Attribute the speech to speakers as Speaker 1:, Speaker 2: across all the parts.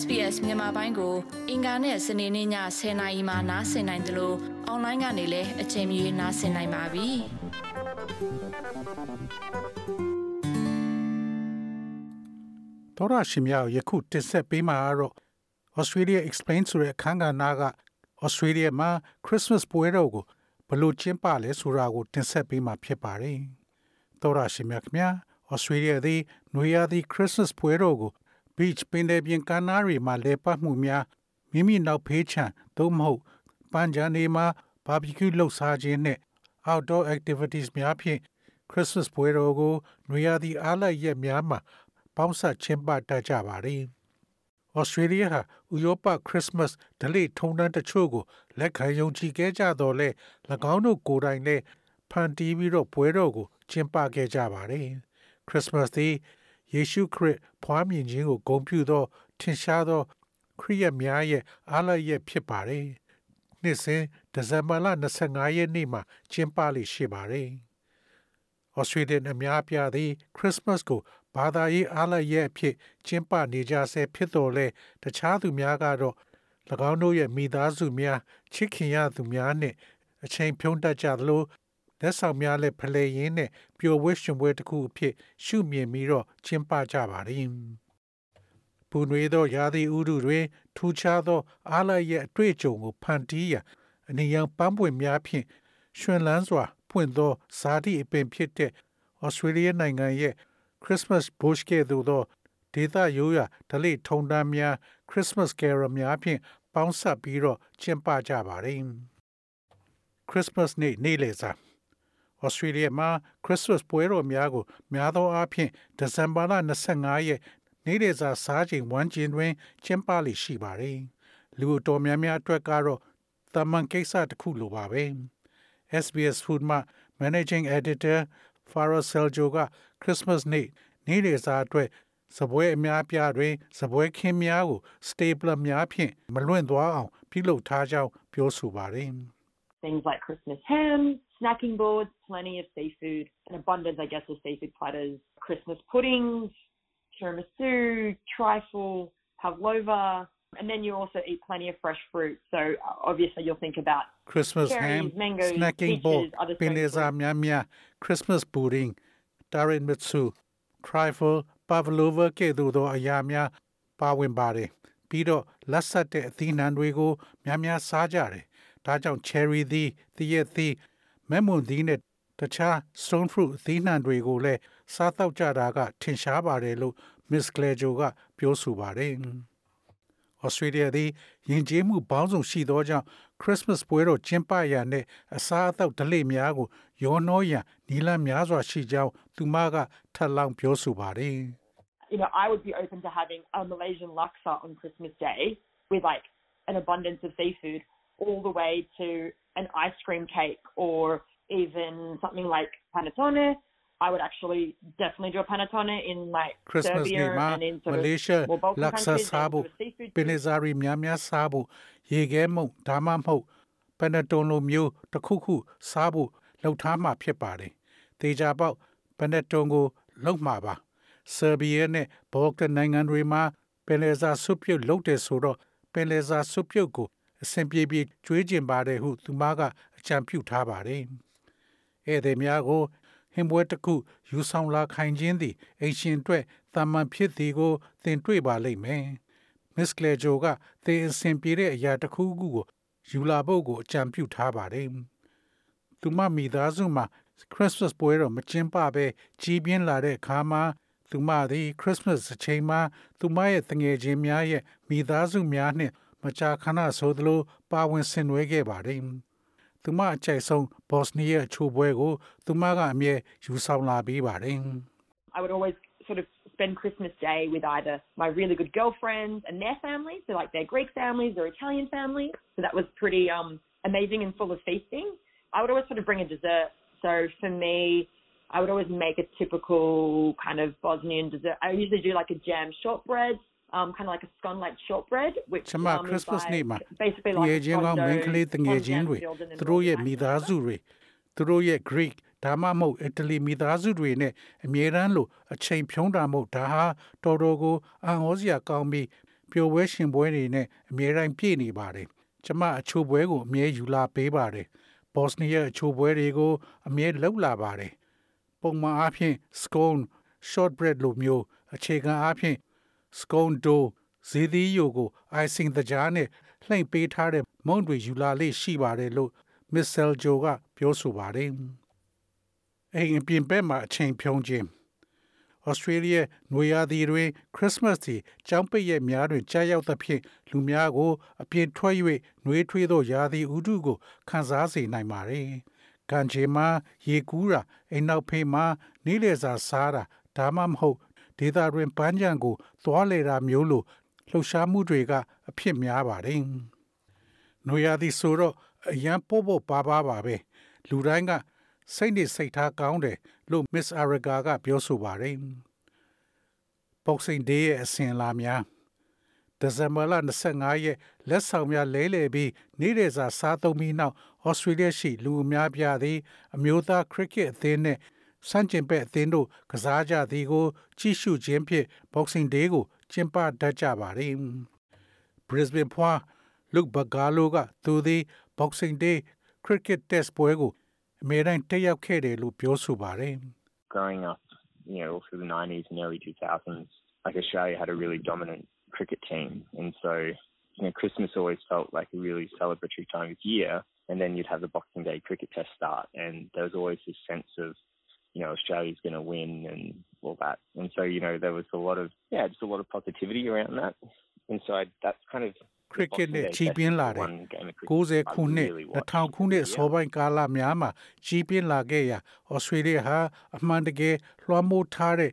Speaker 1: SBS မြန်မာပိုင်းကို အင်ကာနဲ့စနေနေ့ည10:00နာရီမှနားဆင်နိုင်တယ်လို့အွန်လိုင်းကနေလည်းအချိန်မီနားဆင်နိုင်ပါပြီ။
Speaker 2: သောရရှိမြောက်ယခုတင်ဆက်ပေးမှာတော့ Australia Explain ဆိုတဲ့အခန်းကဏ္ဍက Australia မှာ Christmas ပွဲတော်ကိုဘယ်လိုကျင်းပလဲဆိုတာကိုတင်ဆက်ပေးမှာဖြစ်ပါတယ်။သောရရှိမြောက်ခင်ဗျာ Australia သည်နွေရာသီ Christmas ပွဲတော်ကို beach ပင်လယ်ပြင်ကမ်းနားတွေမှာလဲပတ်မှုများမိမိနောက်ဖေးချံသို့မဟုတ်ပန်းချံနေမှာ barbecue လှုပ်ရှားခြင်းနဲ့ outdoor activities များဖြင့် Christmas ပွဲတော်ကိုနွေရာသီအားလပ်ရက်များမှာပေါင်းစပ်ကျင်းပတတ်ကြပါတယ်။ Australia ဟာဥရောပ Christmas ဒလိထုံတန်းတချို့ကိုလက်ခံယုံကြည်ခဲ့ကြတော့လဲ၎င်းတို့ကိုယ်တိုင်လည်းဖန်တီးပြီးတော့ပွဲတော်ကိုကျင်းပခဲ့ကြပါတယ်။ Christmas သည် ယေရှုခရစ်ဖွားမြင်ခြင်းကိုဂုဏ်ပြုသောထင်ရှားသော ခရစ်ယာန်များရဲ့အားလပ်ရက်ဖြစ်ပါတယ်။နှစ်စဉ်ဒီဇင်ဘာလ25ရက်နေ့မှာကျင်းပလိရှိပါတယ်။ Australian အများပြားသည် Christmas ကိုဘာသာရေးအားလပ်ရက်အဖြစ်ကျင်းပနေကြဆဲဖြစ်တော်လဲတခြားသူများကတော့၎င်းတို့ရဲ့မိသားစုများချစ်ခင်ရသူများနဲ့အချိန်ဖြုံးတတ်ကြသလို လက်ဆောင်များလည်းဖလှယ်ရင်းနဲ့ပျော်ဝှက်ရှင်ပွဲတစ်ခုအဖြစ်ရှုမြင်ပြီးတော့ကျင်းပကြပါတယ်။ပူနွေးသောရာသီဥတုတွင်ထူးခြားသောအားလပ်ရက်အတွေ့အကြုံကိုဖန်တီးရန်အနည်းငယ်ပန်းပွင့်များဖြင့်ရှင်လန်းစွာဖွင့်သောဇာတိအပင်ဖြစ်တဲ့ဩစတြေးလျနိုင်ငံရဲ့ Christmas Bush ကဲ့သို့သောဒေသရိုးရာဓလေ့ထုံတမ်းများ Christmas Carol များဖြင့်ပေါင်းစပ်ပြီးတော့ကျင်းပကြပါတယ်။ Christmas နေ့နေ့လည်စာ ဩစတြေးလျမှာခရစ်စမတ်ပွဲတော်များကိုများသောအားဖြင့်ဒီဇင်ဘာလ25ရက်နေ့လည်စာစားချိန်ဝမ်းကျင်တွင်ကျင်းပလိရှိပါတယ်။လူတော်များများအတွက်ကတော့တာမန်ကိစ္စတစ်ခုလိုပါပဲ။ SBS Food မှ Managing Editor Farah Seljo က Christmas နေ့နေ့လည်စာအတွက်စပွဲအများပြားတွင်စပွဲခင်းများကို stapler များဖြင့်မလွင့်သွားအောင်ပြုလုပ်ထားကြောင်းပြောဆိုပါတယ်။
Speaker 3: Things like Christmas ham, snacking boards, plenty of seafood, an abundance, I guess, of seafood platters, Christmas puddings, tiramisu, trifle, pavlova, and then you also eat plenty of fresh fruit. So obviously you'll think about
Speaker 2: Christmas
Speaker 3: cherries,
Speaker 2: ham,
Speaker 3: mangoes,
Speaker 2: snacking
Speaker 3: peaches,
Speaker 2: bowl,
Speaker 3: other
Speaker 2: ပင်လယ်စာ
Speaker 3: fruit.
Speaker 2: များများ Christmas pudding, tiramisu, trifle, pavlova ကဲ့သို့သောအရာများပါဝင်ပါတယ်။ပြီးတော့လက်ဆက်တဲ့အသီးနှံတွေကိုများများစားကြတယ်။ ဒါကြောင့် cherry သီး၊သီးရက်သီး၊မက်မွန်သီးနဲ့တခြား stone fruit အသီးနှံတွေကိုလည်းစားတော့ကြတာက ထင်ရှားပါတယ်လို့ Miss Glejo ကပြောဆိုပါတယ်။ Australia သည်ယဉ်ကျေးမှုပေါင်းစုံရှိသောကြောင့် Christmas ပွဲတော်ကျင်းပရန်နဲ့အစားအသောက်ဒလိများကိုရောနှောရန်နီလန်းများစွာရှိကြောင်းသူမကထပ်လောင်းပြောဆိုပါတယ်။
Speaker 3: You know, I would be open to having a Malaysian laksa on Christmas Day with like an abundance of seafood all the way to an ice cream cake or even something like panettone. I would actually definitely do a panettone in like
Speaker 2: Christmas
Speaker 3: Serbia
Speaker 2: နေ့မှာ
Speaker 3: and in sort
Speaker 2: မ
Speaker 3: of
Speaker 2: လေးရှား
Speaker 3: more Balkan
Speaker 2: လက်ဆာ
Speaker 3: countries
Speaker 2: စား
Speaker 3: and
Speaker 2: ဖို့
Speaker 3: sort of seafood
Speaker 2: ပင်လယ်စာရီများများစားဖို့ရေခဲမုန့်ဒါမှမဟုတ်ပနတုံလိုမျိုးတစ်ခုခုစားဖို့လှုပ်ထားမှာဖြစ်ပါတယ်။တေချာပေါက်ပနတုံကိုလှုပ်မှာပါ။ဆာဘီယာနဲ့ဘော့ကန်နိုင်ငံတွေမှာပင်လယ်စာဆုပ်ပြုတ်လှုပ်တယ်ဆိုတော့ပင်လယ်စာဆုပ်ပြုတ်ကို အစဉ်ပြေပြေကျွေးကျင်ပါတယ်ဟု သူမကအကြံပြုထားပါတယ်။ဧည့်သည်များကိုဟင်ပွဲတစ်ခုယူဆောင်လာခိုင်ခြင်းသည်အိမ်ရှင်အတွက်တာမန်ဖြစ်သည်ကိုသင်တွေ့ပါလိမ့်မယ်။ Miss Glejo ကသင်အစဉ်ပြေတဲ့အရာတစ်ခုခုကိုယူလာဖို့ကိုအကြံပြုထားပါတယ်။သူမမိသားစုမှာ Christmas ပွဲတော်မကျင်းပဘဲကြီးပြင်းလာတဲ့အခါမှာသူမသည် Christmas အချိန်မှာသူမရဲ့တငယ်ချင်းများရဲ့မိသားစုများနှင့် မကြာခဏဆိုသလိုပါဝင်ဆင်နွှဲခဲ့ပါတယ်။သူမအကြိုက်ဆုံးဘော့စနီးယားချိုးပွဲကိုသူမကအမြဲယူဆောင်လာပေးပါတယ်။
Speaker 3: I would always sort of spend Christmas Day with either my really good girlfriends and their families, so like their Greek families or Italian families. So that was pretty um, amazing and full of feasting. I would always sort of bring a dessert. So for me, I would always make a typical kind of Bosnian dessert. I usually do like a jam shortbread, um, kind of like a scone like shortbread, which
Speaker 2: ကျမ
Speaker 3: um, is
Speaker 2: Christmas
Speaker 3: like
Speaker 2: နေ့မှာ
Speaker 3: basically
Speaker 2: ငယ်
Speaker 3: like
Speaker 2: ချင်းကောင်း
Speaker 3: sourdough
Speaker 2: မင်းကလေးတငယ်ချင်းတွေ
Speaker 3: on jam filled in the
Speaker 2: သူတို့ရဲ့
Speaker 3: middle
Speaker 2: မိသားစုတွေသူတို့ရဲ့ Greek ဒါမှမဟုတ် Italy မိသားစုတွေနဲ့အမြဲတမ်းလို့အချိန်ဖြုံးတာမဟုတ်ဒါဟာတော်တော်ကိုအံ့ဩစရာကောင်းပြီးပျော်ပွဲရှင်ပွဲတွေနဲ့အမြဲတမ်းပြည့်နေပါတယ်။ကျမအချို့ပွဲကိုအမြဲယူလာပေးပါတယ်။ဘော့စနီးယားအချို့ပွဲတွေကိုအမြဲလှုပ်လာပါတယ်။ပုံမှန်အားဖြင့် scone shortbread လိုမျိုးအခြေခံအားဖြင့် scone dough ဇီးသီးယိုကို icing တကြားနဲ့လှိမ့်ပေးထားတဲ့မုန့်တွေယူလာလေးရှိပါတယ်လို့ Miss Seljo ကပြောဆိုပါတယ်။အိမ်အပြင်ဘက်မှာအချိန်ဖြုံးခြင်းဩစတြေးလျနွေရာသီတွင်ခရစ်စမတ်တီကျောင်းပိတ်ရက်များတွင်ကြာရောက်သဖြင့်လူများကို အပြင်ထွက်၍နှွေးထွေးသောရာသီဥတုကိုခံစားစေနိုင်ပါ रे ။ကံခြေမှာရေကူးတာအိမ်နောက်ဖေးမှာနေလေစာစားတာဒါမှမဟုတ် ဒေသတွင်ပန်းခြံကိုသွားလေတာမျိုးလိုလှုပ်ရှားမှုတွေကအဖြစ်များပါတယ်။နွေရာသီဆိုတော့အရန်ပို့ဖို့ပါပါပါပဲလူတိုင်းကစိတ်နေစိတ်ထားကောင်းတယ်လို့ Miss Araga ကပြောဆိုပါတယ်။ Boxing Day ရဲ့အစဉ်အလာများဒီဇင်ဘာလ25ရက်လက်ဆောင်များလဲလှယ်ပြီးနေ့ရက်စာစားသုံးပြီးနောက်ဩစတြေးလျရှိလူအများပြားသည် အမျိုးသားခရစ်ကက်အသင်းနှင့် စန့်ကျင်ဘက်အသင်းတို့ကစားကြသည်ကိုကြည့်ရှုခြင်းဖြင့် Boxing Day ကိုကျင်းပတတ်ကြပါသည် Brisbane ဖွား Luke Bagalo ကသူသည် Boxing Day Cricket Test ပွဲကိုအမြဲတမ်းတက်ရောက်ခဲ့တယ်လို့ပြောဆိုပါတယ်
Speaker 4: growing up, you know, all through the 90s and early 2000s, like Australia had a really dominant cricket team. And so, you know, Christmas always felt like a really celebratory time of year. And then you'd have the Boxing Day cricket test start. And there was always this sense of, you know, Australia's going to win and all that. And so, you know, there was a lot of, yeah, just a lot of positivity around that. And so I, that's kind of
Speaker 2: ခရစ်ကက်နဲ့ကြီးပြင်းလာတယ်90ခုနှစ်2000ခုနှစ်အစောပိုင်းကာလများမှာကြီးပြင်းလာခဲ့ရာဩစတြေးလျဟာအမှန်တကယ်လွှမ်းမိုးထားတဲ့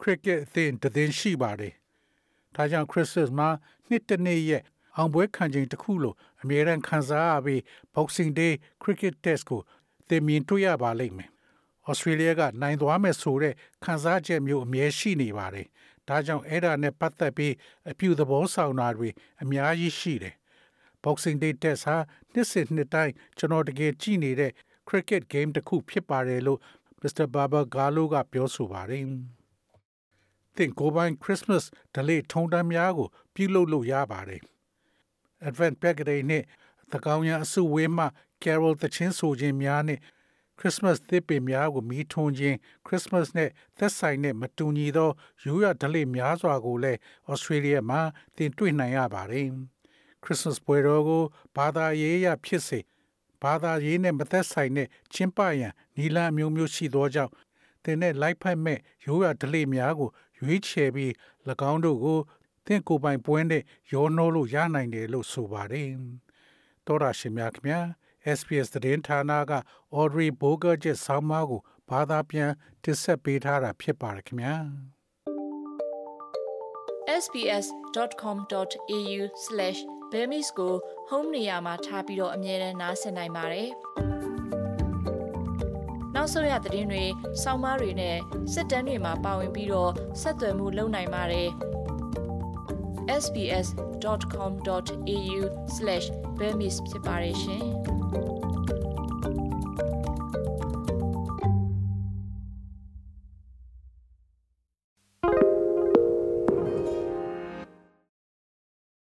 Speaker 2: ခရစ်ကက်အသင်းတည်င်းရှိပါတယ်။ဒါကြောင့်ခရစ်စမတ်မှာနှစ်တစ်နှစ်ရဲ့အောင်ပွဲခံချိန်တစ်ခုလိုအမြဲတမ်းခံစားရပြီး Boxing Day Cricket Test ကိုသင်မြင်တွေ့ရပါလိမ့်မယ်။ ဩစတြေးလျကနိုင်သွားမယ်ဆိုတဲ့ခံစားချက်မျိုးအမြဲရှိနေပါတယ်။ဒါကြောင့်အဲ့ဒါနဲ့ပတ်သက်ပြီးအပြုသဘောဆောင်တာတွေအများကြီးရှိတယ်။ Boxing Day Test ဟာနှစ်စဉ်နှစ်တိုင်းကျွန်တော်တကယ်ကြည့်နေတဲ့ cricket game တစ်ခုဖြစ်ပါတယ်လို့ Mr. Baba Galo ကပြောဆိုပါတယ်။သင်ကိုပိုင်း Christmas ဒလေထုံတန်းများကို ပြုလုပ်လို့ရပါတယ်။ Advent Package နဲ့သကောင်းရန်အစုဝေးမှ Carol သချင်းဆိုခြင်းများနဲ့ ခရစ်စမတ်သစ်ပင်များကိုမီးထွန်းခြင်းခရစ်စမတ်နဲ့သက်ဆိုင်တဲ့မတူညီသောရိုးရာဓလေ့များစွာကိုလည်းဩစတြေးလျမှာသင်တွေ့နိုင်ရပါတယ်ခရစ်စမတ်ပွဲတော်ကိုဘာသာရေးရဖြစ်စေဘာသာရေးနဲ့မသက်ဆိုင်တဲ့ကျင်းပရန်နီလာမျိုးမျိုးရှိသောကြောင့်သင်နဲ့လိုက်ဖက်မဲ့ရိုးရာဓလေ့များကိုရွေးချယ်ပြီး၎င်းတို့ကိုသင်ကိုယ်ပိုင်ပွဲနဲ့ရောနှောလို့ရနိုင်တယ်လို့ဆိုပါတယ်တော်ရရှိမြခင်ဗျာ SPS သတင်းဌာနက Audrey Boger ကျဆောင်းပါးကိုဘာသာပြန်တင်ဆက်ပေးထားတာဖြစ်ပါတယ်ခင်ဗျာ
Speaker 1: sbs.com.au/bemis ကို home နေရာမှာထားပြီးတော့အမြဲတမ်းနှာစင်နိုင်ပါတယ်။နောက်ဆုံးရသတင်းတွေ၊ဆောင်းပါးတွေနဲ့စစ်တမ်းတွေမှာပါဝင်ပြီးတော့ဆက်သွယ်မှုလုပ်နိုင်ပါတယ်။ sbs.com.au/bemis ဖြစ်ပါတယ်ရှင်။